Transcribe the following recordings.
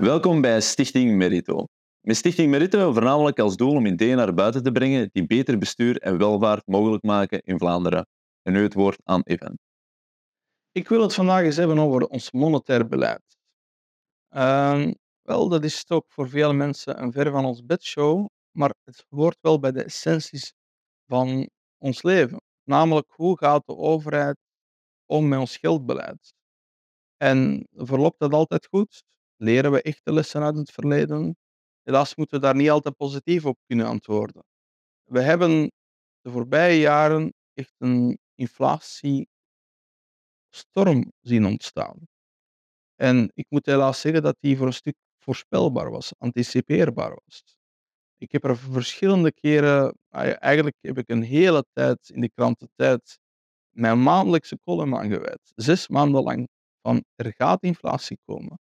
Welkom bij Stichting Merito. Met Stichting Merito voornamelijk als doel om ideeën naar buiten te brengen die beter bestuur en welvaart mogelijk maken in Vlaanderen. En nu het woord aan Evan. Ik wil het vandaag eens hebben over ons monetair beleid. Ehm, wel, dat is toch voor veel mensen een ver van ons bedshow, maar het hoort wel bij de essenties van ons leven. Namelijk, hoe gaat de overheid om met ons geldbeleid? En verloopt dat altijd goed? Leren we echte lessen uit het verleden? Helaas moeten we daar niet altijd positief op kunnen antwoorden. We hebben de voorbije jaren echt een inflatiestorm zien ontstaan. En ik moet helaas zeggen dat die voor een stuk voorspelbaar was, anticipeerbaar was. Ik heb er verschillende keren, eigenlijk heb ik een hele tijd in de krantentijd mijn maandelijkse column aan gewijd. Zes maanden lang van er gaat inflatie komen.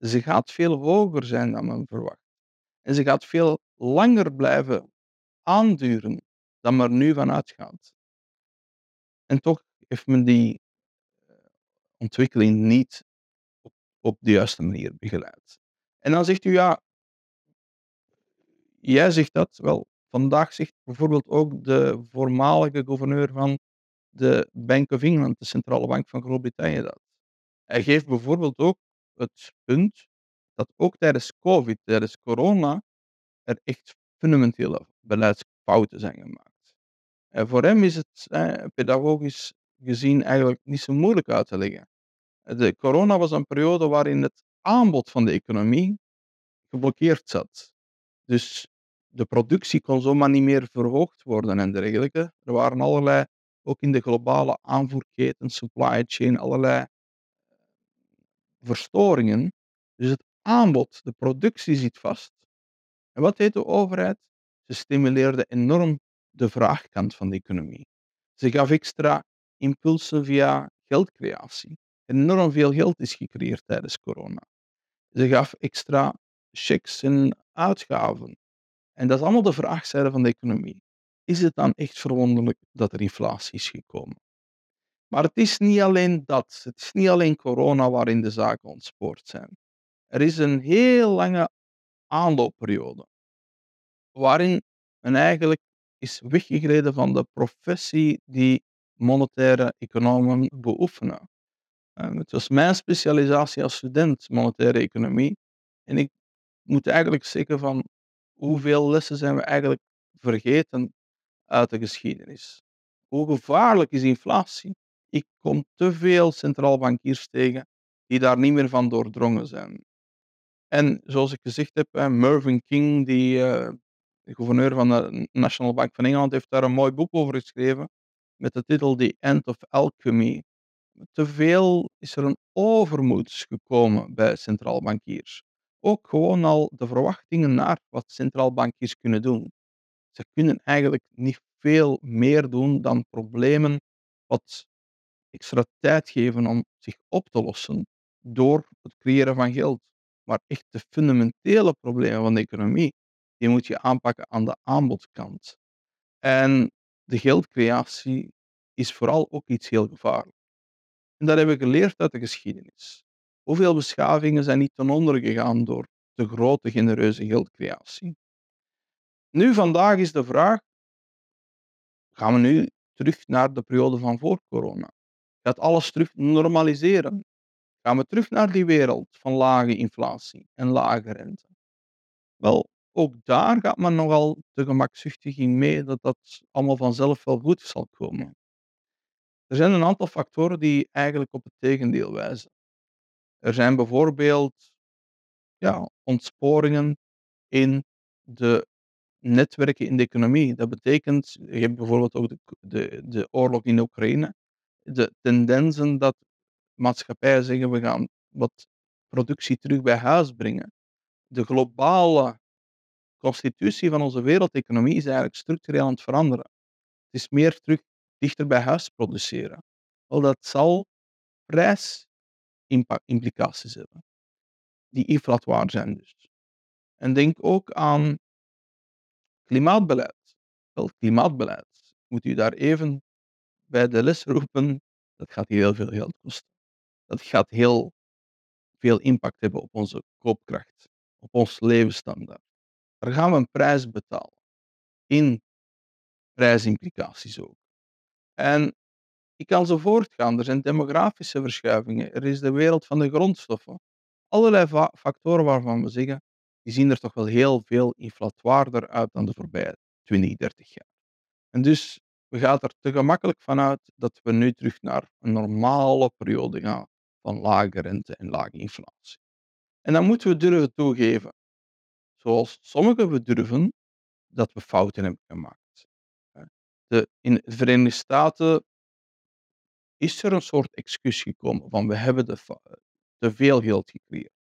Ze gaat veel hoger zijn dan men verwacht. En ze gaat veel langer blijven aanduren dan men er nu van uitgaat. En toch heeft men die eh, ontwikkeling niet op, op de juiste manier begeleid. En dan zegt u ja, jij zegt dat wel. Vandaag zegt bijvoorbeeld ook de voormalige gouverneur van de Bank of England, de centrale bank van Groot-Brittannië, dat. Hij geeft bijvoorbeeld ook het punt dat ook tijdens COVID, tijdens corona, er echt fundamentele beleidsfouten zijn gemaakt. En voor hem is het eh, pedagogisch gezien eigenlijk niet zo moeilijk uit te leggen. De corona was een periode waarin het aanbod van de economie geblokkeerd zat. Dus de productie kon zomaar niet meer verhoogd worden en dergelijke. Er waren allerlei, ook in de globale aanvoerketen, supply chain, allerlei verstoringen. Dus het aanbod, de productie zit vast. En wat deed de overheid? Ze stimuleerde enorm de vraagkant van de economie. Ze gaf extra impulsen via geldcreatie. Enorm veel geld is gecreëerd tijdens corona. Ze gaf extra checks en uitgaven. En dat is allemaal de vraagzijde van de economie. Is het dan echt verwonderlijk dat er inflatie is gekomen? Maar het is niet alleen dat. Het is niet alleen corona waarin de zaken ontspoord zijn. Er is een heel lange aanloopperiode waarin men eigenlijk is weggegleden van de professie die monetaire economen beoefenen. Ehm, het was mijn specialisatie als student monetaire economie. En ik moet eigenlijk zeggen van hoeveel lessen zijn we eigenlijk vergeten uit de geschiedenis. Hoe gevaarlijk is inflatie? Ik kom te veel centraal bankiers tegen die daar niet meer van doordrongen zijn. En zoals ik gezegd heb, Mervyn King, die uh, de gouverneur van de National Bank van Engeland, heeft daar een mooi boek over geschreven met de titel The End of Alchemy. Te veel is er een overmoed gekomen bij centraal bankiers. Ook gewoon al de verwachtingen naar wat centraal bankiers kunnen doen. Ze kunnen eigenlijk niet veel meer doen dan problemen wat extra tijd geven om zich op te lossen door het creëren van geld. Maar echt de fundamentele problemen van de economie, die moet je aanpakken aan de aanbodkant. En de geldcreatie is vooral ook iets heel gevaarlijk. En dat hebben we geleerd uit de geschiedenis. Hoeveel beschavingen zijn niet ten onder gegaan door de grote genereuze geldcreatie? Nu, vandaag is de vraag: gaan we nu terug naar de periode van voor corona? Gaat alles terug normaliseren? Gaan we terug naar die wereld van lage inflatie en lage rente? Wel, ook daar gaat men nogal te gemakzuchtig in mee dat dat allemaal vanzelf wel goed zal komen. Er zijn een aantal factoren die eigenlijk op het tegendeel wijzen. Er zijn bijvoorbeeld ja, ontsporingen in de netwerken in de economie. Dat betekent, je hebt bijvoorbeeld ook de, de, de oorlog in Oekraïne de tendensen dat maatschappijen zeggen we gaan wat productie terug bij huis brengen. De globale constitutie van onze wereldeconomie is eigenlijk structureel aan het veranderen. Het is meer terug dichter bij huis produceren. Wel, dat zal prijsimplicaties hebben, die inflatoir zijn dus. En denk ook aan klimaatbeleid. Wel, klimaatbeleid moet u daar even bij de les roepen, dat gaat heel veel geld kosten. Dat gaat heel veel impact hebben op onze koopkracht, op ons levensstandaard. Daar gaan we een prijs betalen. In prijsimplicaties ook. En ik kan zo voortgaan. Er zijn demografische verschuivingen. Er is de wereld van de grondstoffen. Allerlei factoren waarvan we zeggen, die zien er toch wel heel veel inflatoirder uit dan de voorbije 20, 30 jaar. En dus we gaan er te gemakkelijk vanuit dat we nu terug naar een normale periode gaan van lage rente en lage inflatie. En dan moeten we durven toegeven, zoals sommigen we durven, dat we fouten hebben gemaakt. De, in de Verenigde Staten is er een soort excuus gekomen van we hebben de, te veel geld gecreëerd.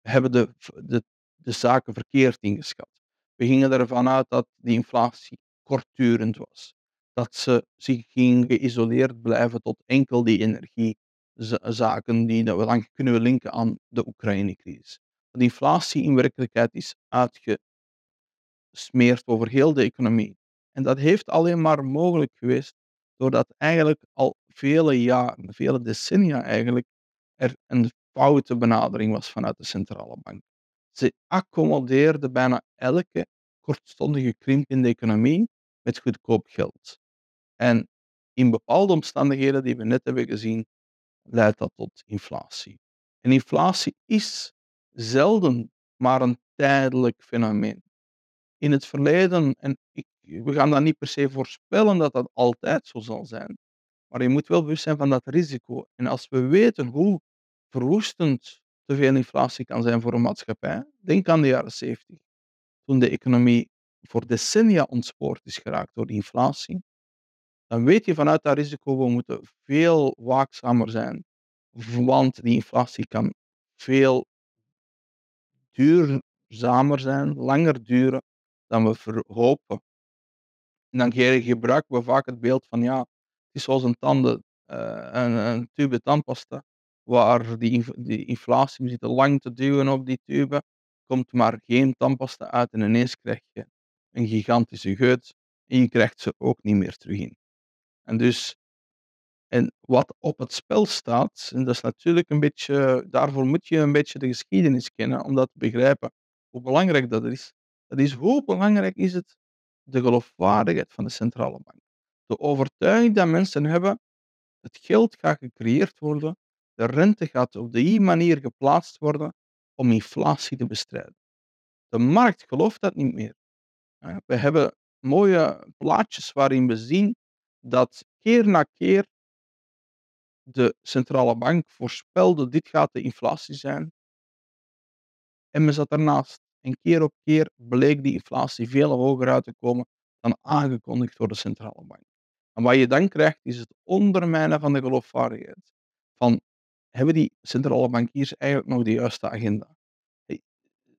We hebben de, de, de zaken verkeerd ingeschat. We gingen ervan uit dat die inflatie kortdurend was. Dat ze zich ging geïsoleerd blijven tot enkel die energiezaken die dat we dan kunnen linken aan de Oekraïne-crisis. De inflatie in werkelijkheid is uitgesmeerd over heel de economie. En dat heeft alleen maar mogelijk geweest doordat eigenlijk al vele jaren, vele decennia eigenlijk, er een foute benadering was vanuit de centrale bank. Ze accommodeerden bijna elke kortstondige krimp in de economie met goedkoop geld. En in bepaalde omstandigheden die we net hebben gezien, leidt dat tot inflatie. En inflatie is zelden maar een tijdelijk fenomeen. In het verleden, en ik, we gaan dat niet per se voorspellen dat dat altijd zo zal zijn, maar je moet wel bewust zijn van dat risico. En als we weten hoe verwoestend te veel inflatie kan zijn voor een maatschappij, denk aan de jaren 70, toen de economie voor decennia ontspoord is geraakt door inflatie, dan weet je vanuit dat risico, we moeten veel waakzamer zijn, want die inflatie kan veel duurzamer zijn, langer duren dan we verhopen. En dan gebruiken we vaak het beeld van ja, het is zoals een tanden, uh, een, een, tube tandpasta, waar die, die inflatie, zitten lang te duwen op die tube, komt maar geen tandpasta uit en ineens krijg je een gigantische geut en je krijgt ze ook niet meer terug in. En dus, en wat op het spel staat, en dat is natuurlijk een beetje, daarvoor moet je een beetje de geschiedenis kennen om dat te begrijpen, hoe belangrijk dat is. Dat is hoe belangrijk is het de geloofwaardigheid van de centrale bank. De overtuiging dat mensen hebben, het geld gaat gecreëerd worden, de rente gaat op die manier geplaatst worden om inflatie te bestrijden. De markt gelooft dat niet meer. We hebben mooie plaatjes waarin we zien dat keer na keer de centrale bank voorspelde dit gaat de inflatie zijn. En men zat daarnaast. En keer op keer bleek die inflatie veel hoger uit te komen dan aangekondigd door de centrale bank. En wat je dan krijgt is het ondermijnen van de geloofwaardigheid. Van hebben die centrale bankiers eigenlijk nog de juiste agenda?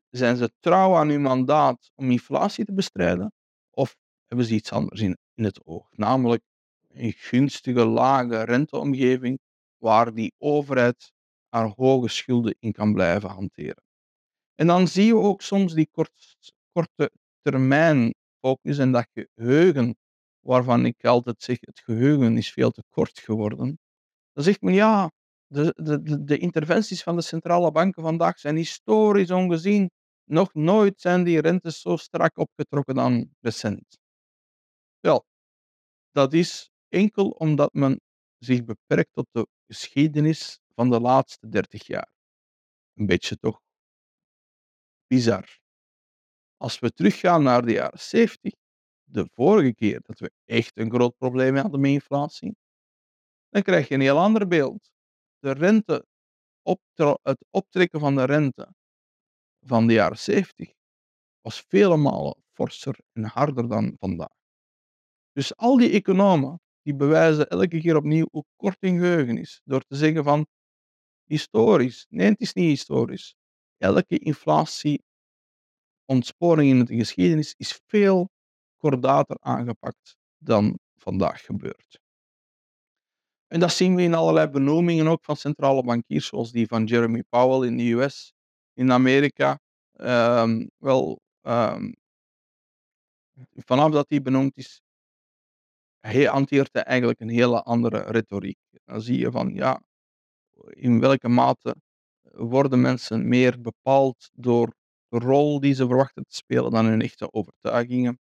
Zijn ze trouw aan hun mandaat om inflatie te bestrijden? Of hebben ze iets anders in, in het oog? Namelijk een gunstige, lage renteomgeving waar die overheid haar hoge schulden in kan blijven hanteren. En dan zie je ook soms die kort, korte termijn focus en dat geheugen, waarvan ik altijd zeg, het geheugen is veel te kort geworden. Dan zegt men ja, de, de, de interventies van de centrale banken vandaag zijn historisch ongezien. Nog nooit zijn die rentes zo strak opgetrokken dan recent. Wel, dat is enkel omdat men zich beperkt tot de geschiedenis van de laatste 30 jaar. Een beetje toch bizar. Als we teruggaan naar de jaren 70, de vorige keer dat we echt een groot probleem hadden met inflatie, dan krijg je een heel ander beeld. De rente, het optrekken van de rente van de jaren 70 was vele malen forser en harder dan vandaag. Dus al die economen die bewijzen elke keer opnieuw hoe kort hun geheugen is. Door te zeggen van historisch. Nee, het is niet historisch. Elke inflatie ontsporing in de geschiedenis is veel kordater aangepakt dan vandaag gebeurt. En dat zien we in allerlei benoemingen ook van centrale bankiers, zoals die van Jeremy Powell in de US, in Amerika. Um, wel, um, vanaf dat hij benoemd is, hij hanteert eigenlijk een hele andere retoriek. Dan zie je van, ja, in welke mate worden mensen meer bepaald door de rol die ze verwachten te spelen dan hun echte overtuigingen.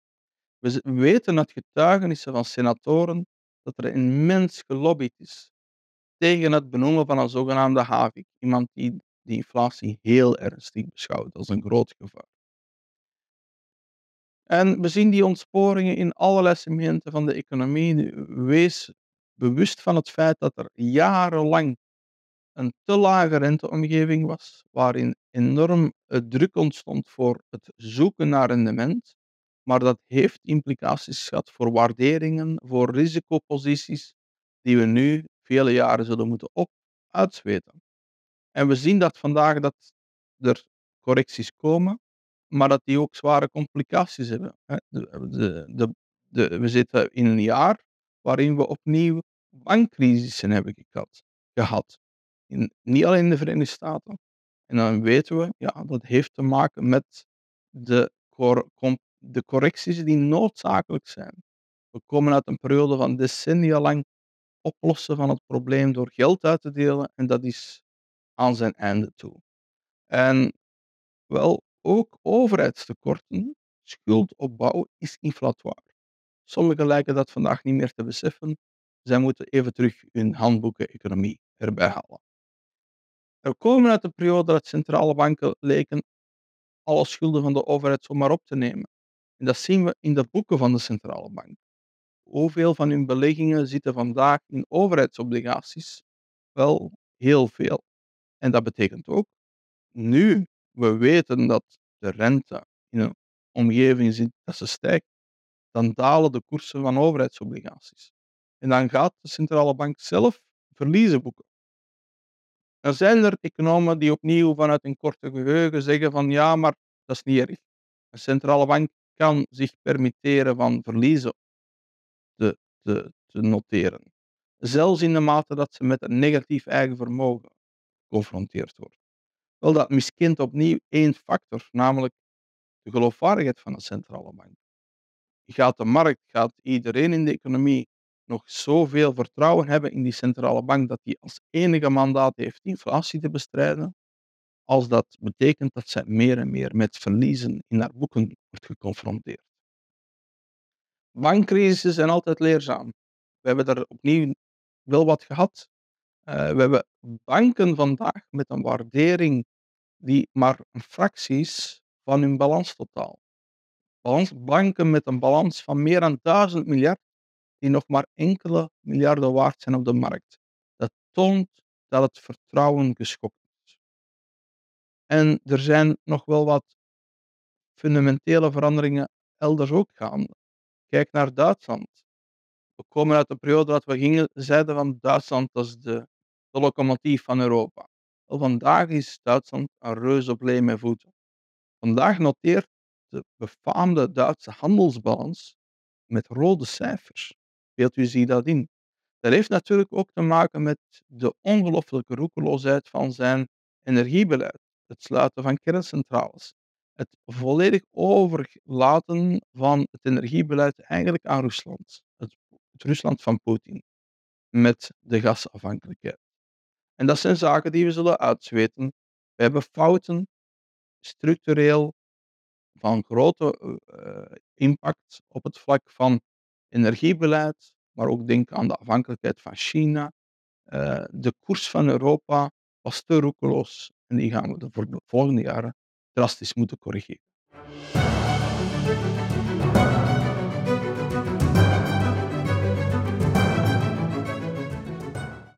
We weten uit getuigenissen van senatoren dat er immens gelobbyd is tegen het benoemen van een zogenaamde havik. Iemand die de inflatie heel ernstig beschouwt als een groot gevaar. En we zien die ontsporingen in allerlei segmenten van de economie. Wees bewust van het feit dat er jarenlang een te lage renteomgeving was, waarin enorm eh, druk ontstond voor het zoeken naar rendement. Maar dat heeft implicaties gehad voor waarderingen, voor risicoposities, die we nu vele jaren zullen moeten op. En we zien dat vandaag dat er correcties komen, maar dat die ook zware complicaties hebben. hè. De, de, de, we zitten in een jaar waarin we opnieuw bankcrisissen hebben gehad. gehad. In, niet alleen in de Verenigde Staten. En dan weten we, ja, dat heeft te maken met de, cor- de correcties die noodzakelijk zijn. We komen uit een periode van decennia lang oplossen van het probleem door geld uit te delen en dat is aan zijn einde toe. En wel, ook overheidstekorten, schuldopbouw is inflatoire. Sommigen lijken dat vandaag niet meer te beseffen. Zij moeten even terug hun handboeken economie erbij halen. We komen uit een periode dat centrale banken leken alle schulden van de overheid zomaar op te nemen. En dat zien we in de boeken van de centrale bank. Hoeveel van hun beleggingen zitten vandaag in overheidsobligaties? Wel, heel veel. En dat betekent ook, nu we weten dat de rente in een omgeving zit dat ze stijgt, dan dalen de koersen van overheidsobligaties. En dan gaat de centrale bank zelf verliezen boeken. Dan zijn er economen die opnieuw vanuit een korte geheugen zeggen van ja, maar dat is niet erg. Een centrale bank kan zich permitteren van verliezen te, te noteren. Zelfs in de mate dat ze met een negatief eigen vermogen geconfronteerd wordt. Wel, dat miskent opnieuw één factor, namelijk de geloofwaardigheid van de centrale bank. Gaat de markt, gaat iedereen in de economie nog zoveel vertrouwen hebben in die centrale bank dat die als enige mandaat heeft inflatie te bestrijden, als dat betekent dat zij meer en meer met verliezen in haar boeken wordt geconfronteerd. Bankcrisissen zijn altijd leerzaam. We hebben er opnieuw wel wat gehad. Eh, we hebben banken vandaag met een waardering die maar een fractie is van hun balanstotaal. Balans, banken met een balans van meer dan 1000 miljard, die nog maar enkele miljarden waard zijn op de markt. Dat toont dat het vertrouwen geschokt is. En er zijn nog wel wat fundamentele veranderingen elders ook gaande. Kijk naar Duitsland. We komen uit een periode dat we gingen, zeiden van Duitsland is de, de locomotief van Europa. Vandaag is Duitsland een reus op leme voeten. Vandaag noteert de befaamde Duitse handelsbalans met rode cijfers. Beeld u zich dat in? Dat heeft natuurlijk ook te maken met de ongelooflijke roekeloosheid van zijn energiebeleid. Het sluiten van kerncentrales. Het volledig overlaten van het energiebeleid eigenlijk aan Rusland. Het, het Rusland van Poetin. Met de gasafhankelijkheid. En dat zijn zaken die we zullen uitzweten. We hebben fouten, structureel, van grote uh, impact op het vlak van energiebeleid, maar ook denk aan de afhankelijkheid van China. Uh, de koers van Europa was te roekeloos en die gaan we de volgende jaren drastisch moeten corrigeren.